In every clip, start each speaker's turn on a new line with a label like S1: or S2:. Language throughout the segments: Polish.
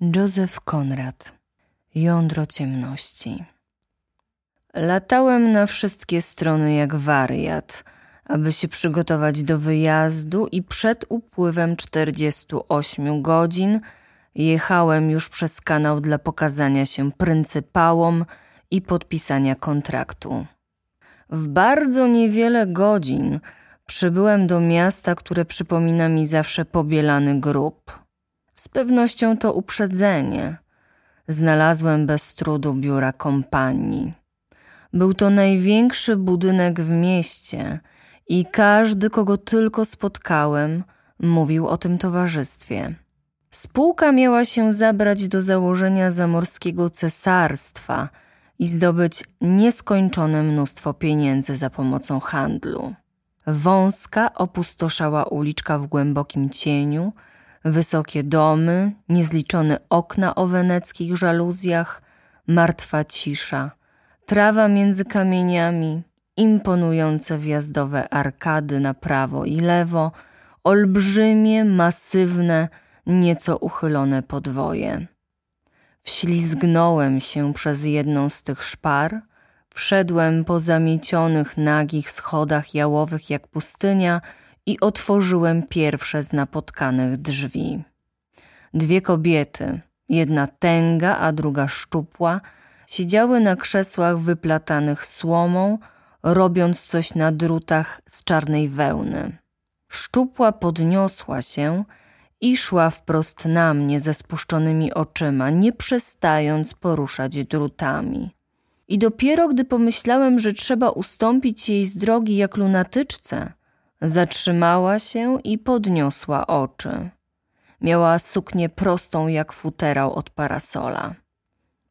S1: Józef Konrad Jądro ciemności Latałem na wszystkie strony jak wariat, aby się przygotować do wyjazdu i przed upływem 48 godzin jechałem już przez kanał dla pokazania się pryncypałom i podpisania kontraktu. W bardzo niewiele godzin przybyłem do miasta, które przypomina mi zawsze pobielany grób. Z pewnością to uprzedzenie. Znalazłem bez trudu biura kompanii. Był to największy budynek w mieście i każdy, kogo tylko spotkałem, mówił o tym towarzystwie. Spółka miała się zabrać do założenia zamorskiego cesarstwa i zdobyć nieskończone mnóstwo pieniędzy za pomocą handlu. Wąska, opustoszała uliczka w głębokim cieniu, wysokie domy, niezliczone okna o weneckich żaluzjach, martwa cisza, trawa między kamieniami, imponujące wjazdowe arkady na prawo i lewo, olbrzymie, masywne, nieco uchylone podwoje. Wślizgnąłem się przez jedną z tych szpar, wszedłem po zamiecionych, nagich schodach jałowych jak pustynia i otworzyłem pierwsze z napotkanych drzwi. Dwie kobiety, jedna tęga, a druga szczupła, siedziały na krzesłach wyplatanych słomą, robiąc coś na drutach z czarnej wełny. Szczupła podniosła się i szła wprost na mnie ze spuszczonymi oczyma, nie przestając poruszać drutami. I dopiero gdy pomyślałem, że trzeba ustąpić jej z drogi jak lunatyczce, zatrzymała się i podniosła oczy. Miała suknię prostą jak futerał od parasola.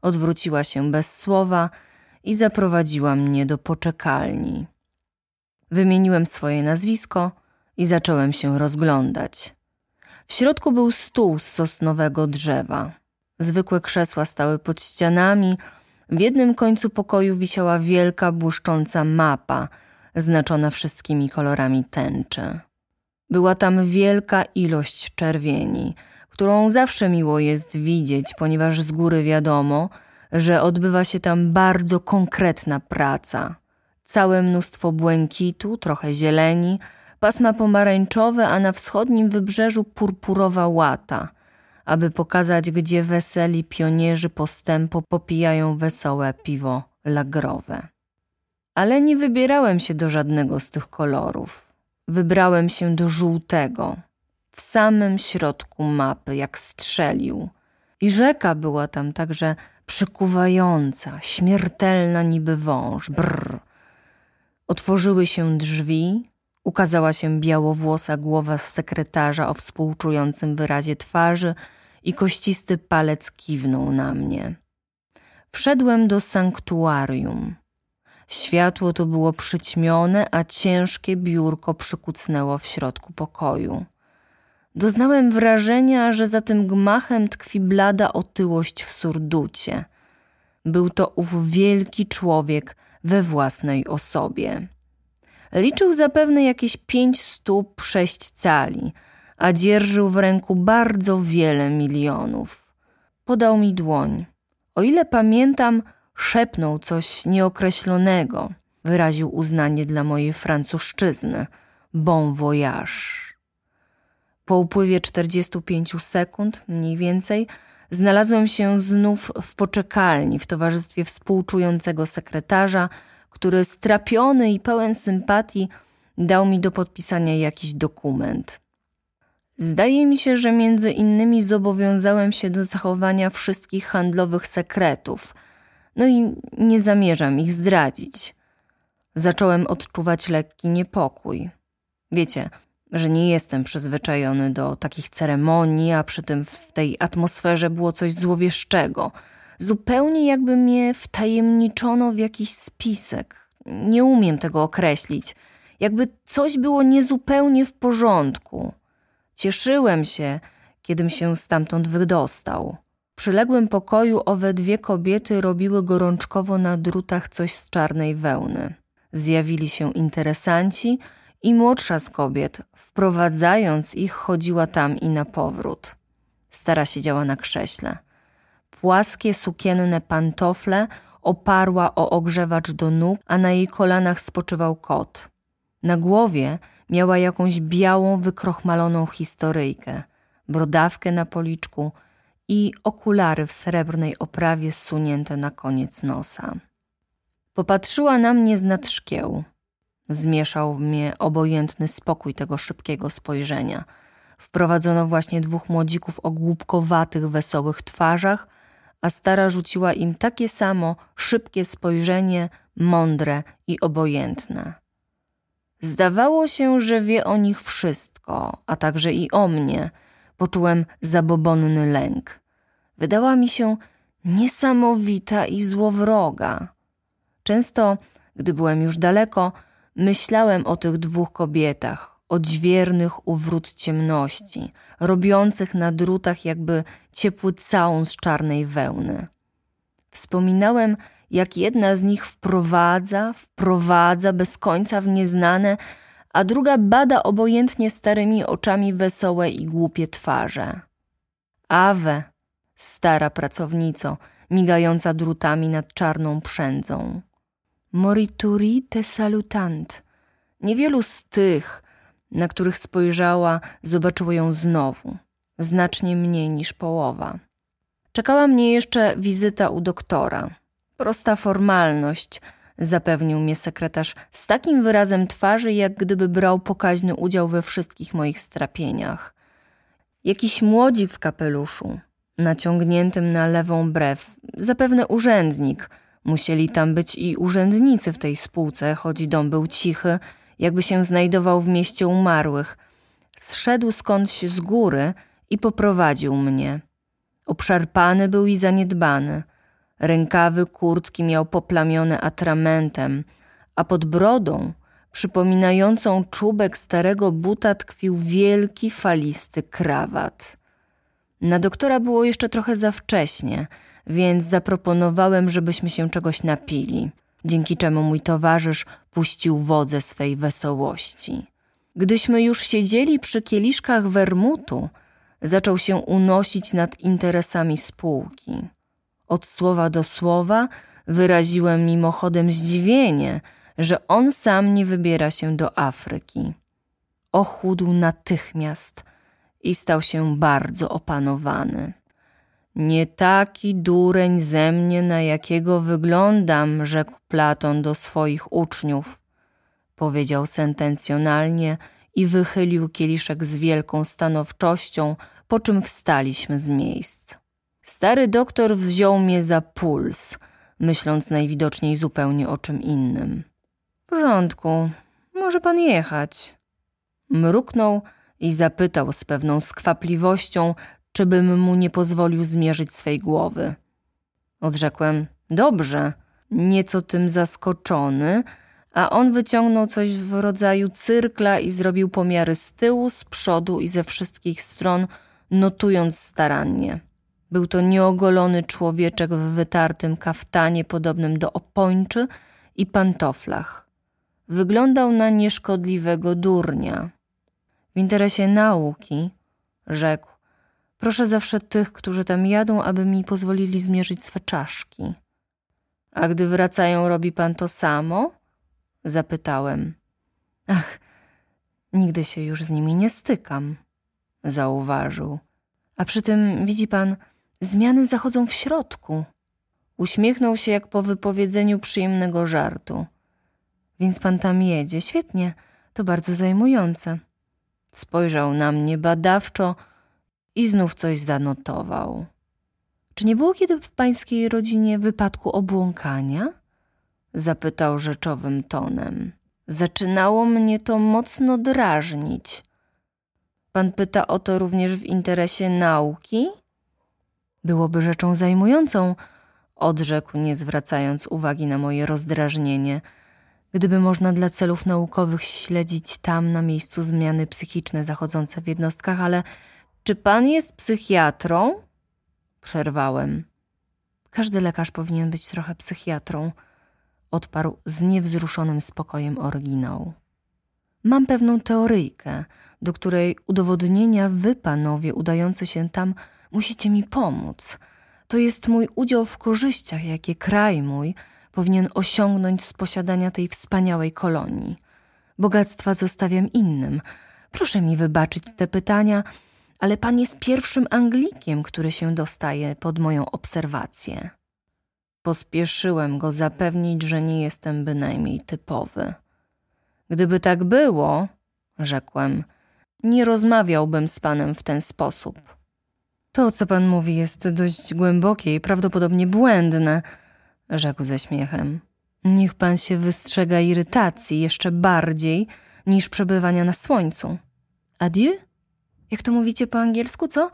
S1: Odwróciła się bez słowa i zaprowadziła mnie do poczekalni. Wymieniłem swoje nazwisko i zacząłem się rozglądać. W środku był stół z sosnowego drzewa. Zwykłe krzesła stały pod ścianami. W jednym końcu pokoju wisiała wielka, błyszcząca mapa, znaczona wszystkimi kolorami tęczy. Była tam wielka ilość czerwieni, którą zawsze miło jest widzieć, ponieważ z góry wiadomo, że odbywa się tam bardzo konkretna praca. Całe mnóstwo błękitu, trochę zieleni, pasma pomarańczowe, a na wschodnim wybrzeżu purpurowa łata, aby pokazać, gdzie weseli pionierzy postępu popijają wesołe piwo lagrowe. Ale nie wybierałem się do żadnego z tych kolorów. Wybrałem się do żółtego, w samym środku mapy, jak strzelił. I rzeka była tam także przykuwająca, śmiertelna niby wąż. Brr. Otworzyły się drzwi, ukazała się białowłosa głowa sekretarza o współczującym wyrazie twarzy i kościsty palec kiwnął na mnie. Wszedłem do sanktuarium. Światło to było przyćmione, a ciężkie biurko przykucnęło w środku pokoju. Doznałem wrażenia, że za tym gmachem tkwi blada otyłość w surducie. Był to ów wielki człowiek we własnej osobie. Liczył zapewne jakieś pięć stóp sześć cali, a dzierżył w ręku bardzo wiele milionów. Podał mi dłoń. O ile pamiętam, szepnął coś nieokreślonego. Wyraził uznanie dla mojej francuszczyzny. Bon voyage. Po upływie 45 sekund, mniej więcej, znalazłem się znów w poczekalni w towarzystwie współczującego sekretarza, który strapiony i pełen sympatii dał mi do podpisania jakiś dokument. Zdaje mi się, że między innymi zobowiązałem się do zachowania wszystkich handlowych sekretów, no i nie zamierzam ich zdradzić. Zacząłem odczuwać lekki niepokój. Wiecie, że nie jestem przyzwyczajony do takich ceremonii, a przy tym w tej atmosferze było coś złowieszczego. Zupełnie jakby mnie wtajemniczono w jakiś spisek. Nie umiem tego określić. Jakby coś było niezupełnie w porządku. Cieszyłem się, kiedym się stamtąd wydostał. Przyległym pokoju owe dwie kobiety robiły gorączkowo na drutach coś z czarnej wełny. Zjawili się interesanci – i młodsza z kobiet, wprowadzając ich, chodziła tam i na powrót. Stara siedziała na krześle. Płaskie sukienne pantofle oparła o ogrzewacz do nóg, a na jej kolanach spoczywał kot. Na głowie miała jakąś białą, wykrochmaloną historyjkę, brodawkę na policzku i okulary w srebrnej oprawie zsunięte na koniec nosa. Popatrzyła na mnie z nad szkieł. Zmieszał mnie obojętny spokój tego szybkiego spojrzenia. Wprowadzono właśnie dwóch młodzików o głupkowatych, wesołych twarzach, a stara rzuciła im takie samo szybkie spojrzenie, mądre i obojętne. Zdawało się, że wie o nich wszystko, a także i o mnie. Poczułem zabobonny lęk. Wydała mi się niesamowita i złowroga. Często, gdy byłem już daleko, myślałem o tych dwóch kobietach, odźwiernych u wrót ciemności, robiących na drutach jakby ciepły całun z czarnej wełny. Wspominałem, jak jedna z nich wprowadza, wprowadza bez końca w nieznane, a druga bada obojętnie starymi oczami wesołe i głupie twarze. Awe, stara pracownico, migająca drutami nad czarną przędzą. Morituri te salutant. Niewielu z tych, na których spojrzała, zobaczyło ją znowu, znacznie mniej niż połowa. Czekała mnie jeszcze wizyta u doktora. Prosta formalność, zapewnił mnie sekretarz z takim wyrazem twarzy, jak gdyby brał pokaźny udział we wszystkich moich strapieniach. Jakiś młodzik w kapeluszu, naciągniętym na lewą brew, zapewne urzędnik. Musieli tam być i urzędnicy w tej spółce, choć dom był cichy, jakby się znajdował w mieście umarłych. Zszedł skądś z góry i poprowadził mnie. Obszarpany był i zaniedbany. Rękawy kurtki miał poplamione atramentem, a pod brodą, przypominającą czubek starego buta, tkwił wielki, falisty krawat. Na doktora było jeszcze trochę za wcześnie, więc zaproponowałem, żebyśmy się czegoś napili, dzięki czemu mój towarzysz puścił wodze swej wesołości. Gdyśmy już siedzieli przy kieliszkach wermutu, zaczął się unosić nad interesami spółki. Od słowa do słowa wyraziłem mimochodem zdziwienie, że on sam nie wybiera się do Afryki. Ochudł natychmiast i stał się bardzo opanowany. Nie taki dureń ze mnie, na jakiego wyglądam, rzekł Platon do swoich uczniów, powiedział sentencjonalnie i wychylił kieliszek z wielką stanowczością, po czym wstaliśmy z miejsc. Stary doktor wziął mnie za puls, myśląc najwidoczniej zupełnie o czym innym. W porządku, może pan jechać. Mruknął i zapytał z pewną skwapliwością, czy bym mu nie pozwolił zmierzyć swej głowy. Odrzekłem, dobrze, nieco tym zaskoczony, a on wyciągnął coś w rodzaju cyrkla i zrobił pomiary z tyłu, z przodu i ze wszystkich stron, notując starannie. Był to nieogolony człowieczek w wytartym kaftanie podobnym do opończy i pantoflach. Wyglądał na nieszkodliwego durnia. W interesie nauki, rzekł, proszę zawsze tych, którzy tam jadą, aby mi pozwolili zmierzyć swe czaszki. A gdy wracają, robi pan to samo? Zapytałem. Ach, nigdy się już z nimi nie stykam, zauważył. A przy tym, widzi pan, Zmiany zachodzą w środku. Uśmiechnął się jak po wypowiedzeniu przyjemnego żartu. Więc pan tam jedzie. Świetnie, to bardzo zajmujące. Spojrzał na mnie badawczo i znów coś zanotował. Czy nie było kiedy w pańskiej rodzinie wypadku obłąkania? Zapytał rzeczowym tonem. Zaczynało mnie to mocno drażnić. Pan pyta o to również w interesie nauki? Byłoby rzeczą zajmującą, odrzekł, nie zwracając uwagi na moje rozdrażnienie, gdyby można dla celów naukowych śledzić tam na miejscu zmiany psychiczne zachodzące w jednostkach, ale czy pan jest psychiatrą? Przerwałem. Każdy lekarz powinien być trochę psychiatrą, odparł z niewzruszonym spokojem oryginał. Mam pewną teoryjkę, do której udowodnienia wy, panowie, udający się tam, Musicie mi pomóc. To jest mój udział w korzyściach, jakie kraj mój powinien osiągnąć z posiadania tej wspaniałej kolonii. Bogactwa zostawiam innym. Proszę mi wybaczyć te pytania, ale pan jest pierwszym Anglikiem, który się dostaje pod moją obserwację. Pospieszyłem go zapewnić, że nie jestem bynajmniej typowy. Gdyby tak było, rzekłem, nie rozmawiałbym z panem w ten sposób. To, co pan mówi, jest dość głębokie i prawdopodobnie błędne, rzekł ze śmiechem. Niech pan się wystrzega irytacji jeszcze bardziej niż przebywania na słońcu. Adieu? Jak to mówicie po angielsku, co?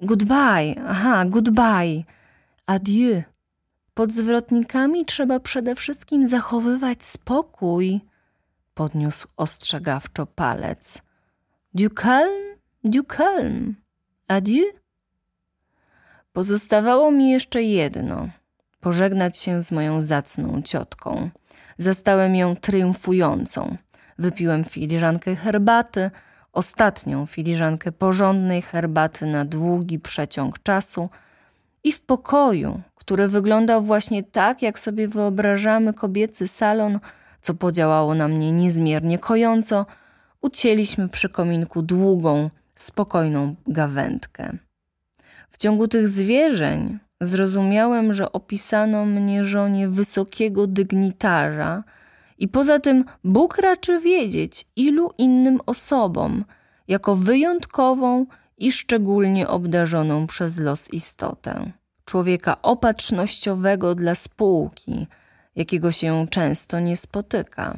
S1: Goodbye, aha, goodbye. Adieu. Pod zwrotnikami trzeba przede wszystkim zachowywać spokój, podniósł ostrzegawczo palec. Du calme, du calme. Adieu. Pozostawało mi jeszcze jedno pożegnać się z moją zacną ciotką. Zastałem ją triumfującą. Wypiłem filiżankę herbaty, ostatnią filiżankę porządnej herbaty na długi przeciąg czasu i w pokoju, który wyglądał właśnie tak, jak sobie wyobrażamy kobiecy salon, co podziałało na mnie niezmiernie kojąco, ucięliśmy przy kominku długą, spokojną gawędkę. W ciągu tych zwierzeń zrozumiałem, że opisano mnie żonie wysokiego dygnitarza i poza tym Bóg raczy wiedzieć, ilu innym osobom, jako wyjątkową i szczególnie obdarzoną przez los istotę. Człowieka opatrznościowego dla spółki, jakiego się często nie spotyka.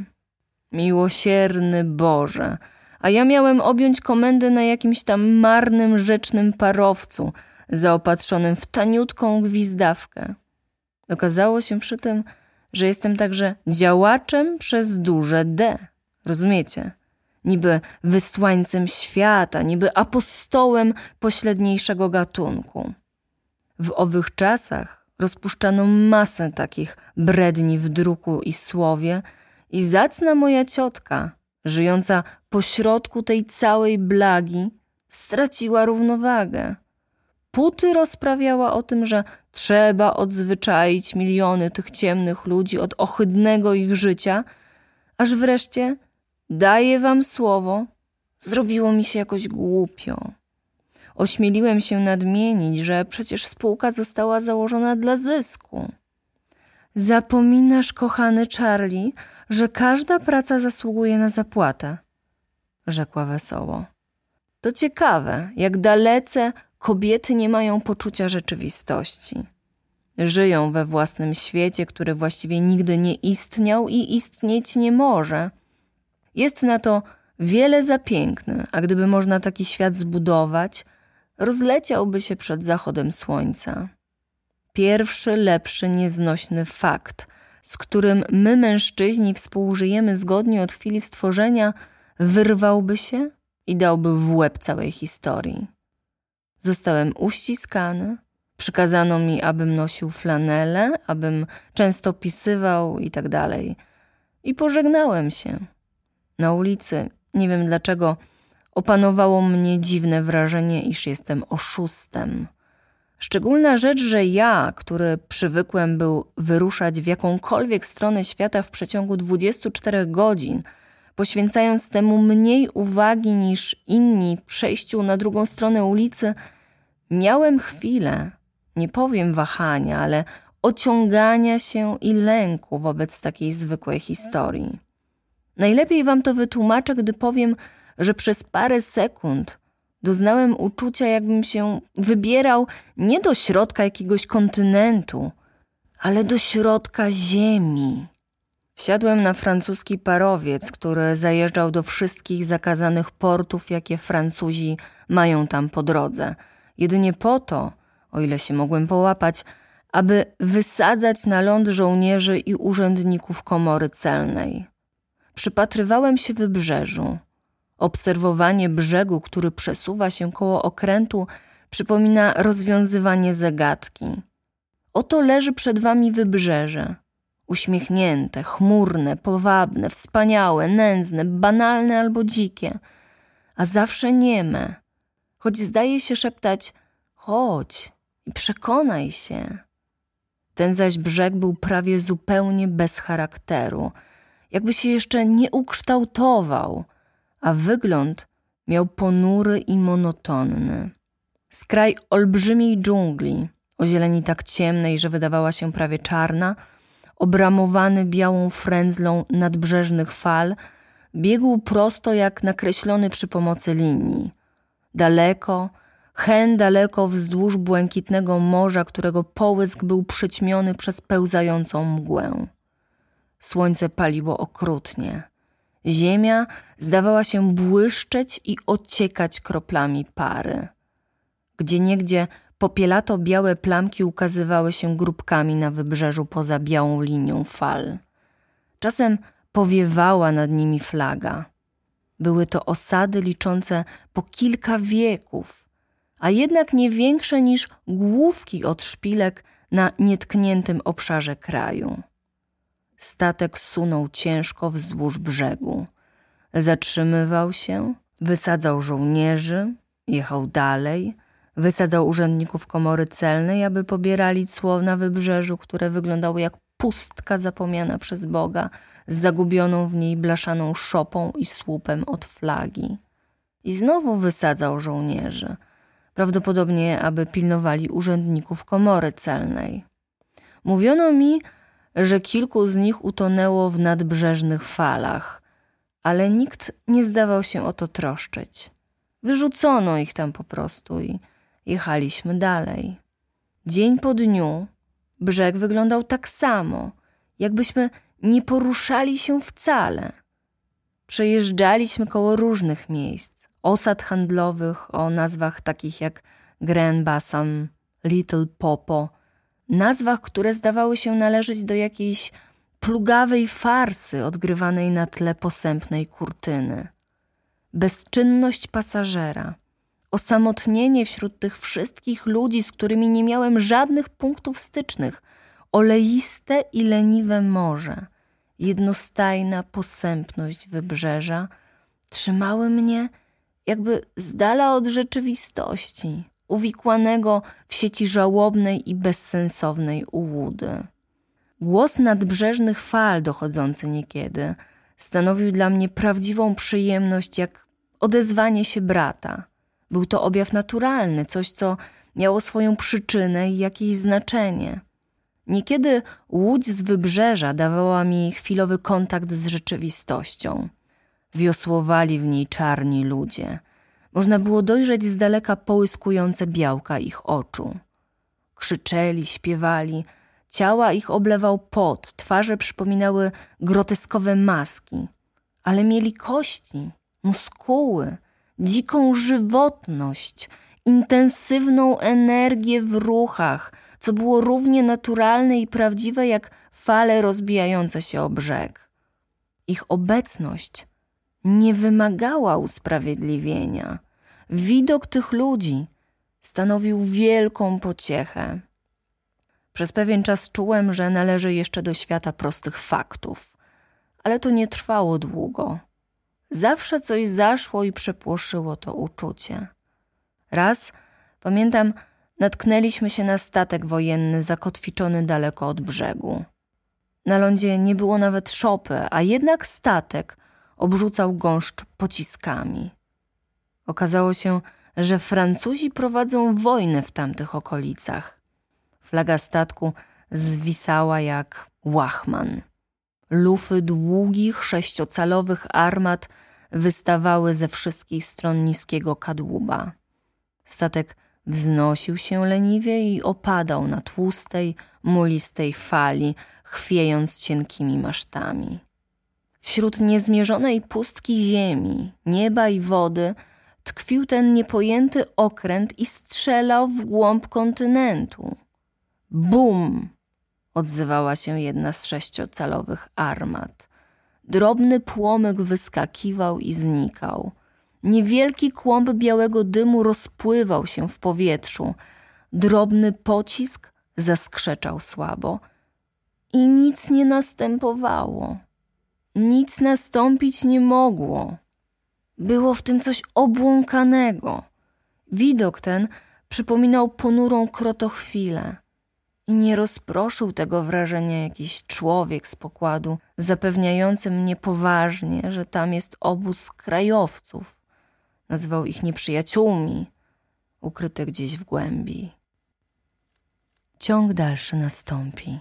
S1: Miłosierny Boże, a ja miałem objąć komendę na jakimś tam marnym rzecznym parowcu – zaopatrzonym w taniutką gwizdawkę. Okazało się przy tym, że jestem także działaczem przez duże D. Rozumiecie? Niby wysłańcem świata, niby apostołem pośredniejszego gatunku. W owych czasach rozpuszczano masę takich bredni w druku i słowie i zacna moja ciotka, żyjąca pośrodku tej całej blagi, straciła równowagę. Puty rozprawiała o tym, że trzeba odzwyczaić miliony tych ciemnych ludzi od ohydnego ich życia, aż wreszcie, daję wam słowo, zrobiło mi się jakoś głupio. Ośmieliłem się nadmienić, że przecież spółka została założona dla zysku. Zapominasz, kochany Charlie, że każda praca zasługuje na zapłatę, rzekła wesoło. To ciekawe, jak dalece kobiety nie mają poczucia rzeczywistości. Żyją we własnym świecie, który właściwie nigdy nie istniał i istnieć nie może. Jest na to wiele za piękny, a gdyby można taki świat zbudować, rozleciałby się przed zachodem słońca. Pierwszy, lepszy, nieznośny fakt, z którym my, mężczyźni, współżyjemy zgodnie od chwili stworzenia, wyrwałby się i dałby w łeb całej historii. Zostałem uściskany, przykazano mi, abym nosił flanelę, abym często pisywał i tak dalej. I pożegnałem się. Na ulicy, nie wiem dlaczego, opanowało mnie dziwne wrażenie, iż jestem oszustem. Szczególna rzecz, że ja, który przywykłem był wyruszać w jakąkolwiek stronę świata w przeciągu 24 godzin – poświęcając temu mniej uwagi niż inni przejściu na drugą stronę ulicy, miałem chwilę, nie powiem wahania, ale ociągania się i lęku wobec takiej zwykłej historii. Najlepiej wam to wytłumaczę, gdy powiem, że przez parę sekund doznałem uczucia, jakbym się wybierał nie do środka jakiegoś kontynentu, ale do środka ziemi. Wsiadłem na francuski parowiec, który zajeżdżał do wszystkich zakazanych portów, jakie Francuzi mają tam po drodze. Jedynie po to, o ile się mogłem połapać, aby wysadzać na ląd żołnierzy i urzędników komory celnej. Przypatrywałem się wybrzeżu. Obserwowanie brzegu, który przesuwa się koło okrętu, przypomina rozwiązywanie zagadki. Oto leży przed wami wybrzeże uśmiechnięte, chmurne, powabne, wspaniałe, nędzne, banalne albo dzikie, a zawsze nieme, choć zdaje się szeptać Chodź i przekonaj się. Ten zaś brzeg był prawie zupełnie bez charakteru, jakby się jeszcze nie ukształtował, a wygląd miał ponury i monotonny. Skraj olbrzymiej dżungli, o zieleni tak ciemnej, że wydawała się prawie czarna, obramowany białą frędzlą nadbrzeżnych fal, biegł prosto jak nakreślony przy pomocy linii. Daleko, hen daleko wzdłuż błękitnego morza, którego połysk był przyćmiony przez pełzającą mgłę. Słońce paliło okrutnie. Ziemia zdawała się błyszczeć i ociekać kroplami pary. Gdzie niegdzie popielato-białe plamki ukazywały się grupkami na wybrzeżu poza białą linią fal. Czasem powiewała nad nimi flaga. Były to osady liczące po kilka wieków, a jednak nie większe niż główki od szpilek na nietkniętym obszarze kraju. Statek sunął ciężko wzdłuż brzegu. Zatrzymywał się, wysadzał żołnierzy, jechał dalej, wysadzał urzędników komory celnej, aby pobierali cło na wybrzeżu, które wyglądało jak pustka zapomniana przez Boga, z zagubioną w niej blaszaną szopą i słupem od flagi. I znowu wysadzał żołnierzy, prawdopodobnie aby pilnowali urzędników komory celnej. Mówiono mi, że kilku z nich utonęło w nadbrzeżnych falach, ale nikt nie zdawał się o to troszczyć. Wyrzucono ich tam po prostu i jechaliśmy dalej. Dzień po dniu brzeg wyglądał tak samo, jakbyśmy nie poruszali się wcale. Przejeżdżaliśmy koło różnych miejsc, osad handlowych o nazwach takich jak Grand Bassam, Little Popo, nazwach, które zdawały się należeć do jakiejś plugawej farsy odgrywanej na tle posępnej kurtyny. Bezczynność pasażera, osamotnienie wśród tych wszystkich ludzi, z którymi nie miałem żadnych punktów stycznych, oleiste i leniwe morze, jednostajna posępność wybrzeża trzymały mnie jakby z dala od rzeczywistości uwikłanego w sieci żałobnej i bezsensownej ułudy. Głos nadbrzeżnych fal dochodzący niekiedy stanowił dla mnie prawdziwą przyjemność, jak odezwanie się brata. Był to objaw naturalny, coś, co miało swoją przyczynę i jakieś znaczenie. Niekiedy łódź z wybrzeża dawała mi chwilowy kontakt z rzeczywistością. Wiosłowali w niej czarni ludzie – można było dojrzeć z daleka połyskujące białka ich oczu. Krzyczeli, śpiewali, ciała ich oblewał pot, twarze przypominały groteskowe maski, ale mieli kości, muskuły, dziką żywotność, intensywną energię w ruchach, co było równie naturalne i prawdziwe jak fale rozbijające się o brzeg. Ich obecność nie wymagała usprawiedliwienia. Widok tych ludzi stanowił wielką pociechę. Przez pewien czas czułem, że należy jeszcze do świata prostych faktów, ale to nie trwało długo. Zawsze coś zaszło i przepłoszyło to uczucie. Raz, pamiętam, natknęliśmy się na statek wojenny zakotwiczony daleko od brzegu. Na lądzie nie było nawet szopy, a jednak statek obrzucał gąszcz pociskami. Okazało się, że Francuzi prowadzą wojnę w tamtych okolicach. Flaga statku zwisała jak łachman. Lufy długich, sześciocalowych armat wystawały ze wszystkich stron niskiego kadłuba. Statek wznosił się leniwie i opadał na tłustej, mulistej fali, chwiejąc cienkimi masztami. Wśród niezmierzonej pustki ziemi, nieba i wody tkwił ten niepojęty okręt i strzelał w głąb kontynentu. Bum! Odzywała się jedna z sześciocalowych armat. Drobny płomyk wyskakiwał i znikał. Niewielki kłąb białego dymu rozpływał się w powietrzu. Drobny pocisk zaskrzeczał słabo i nic nie następowało. Nic nastąpić nie mogło. Było w tym coś obłąkanego. Widok ten przypominał ponurą krotochwilę i nie rozproszył tego wrażenia jakiś człowiek z pokładu, zapewniający mnie poważnie, że tam jest obóz krajowców. Nazywał ich nieprzyjaciółmi, ukryte gdzieś w głębi. Ciąg dalszy nastąpi.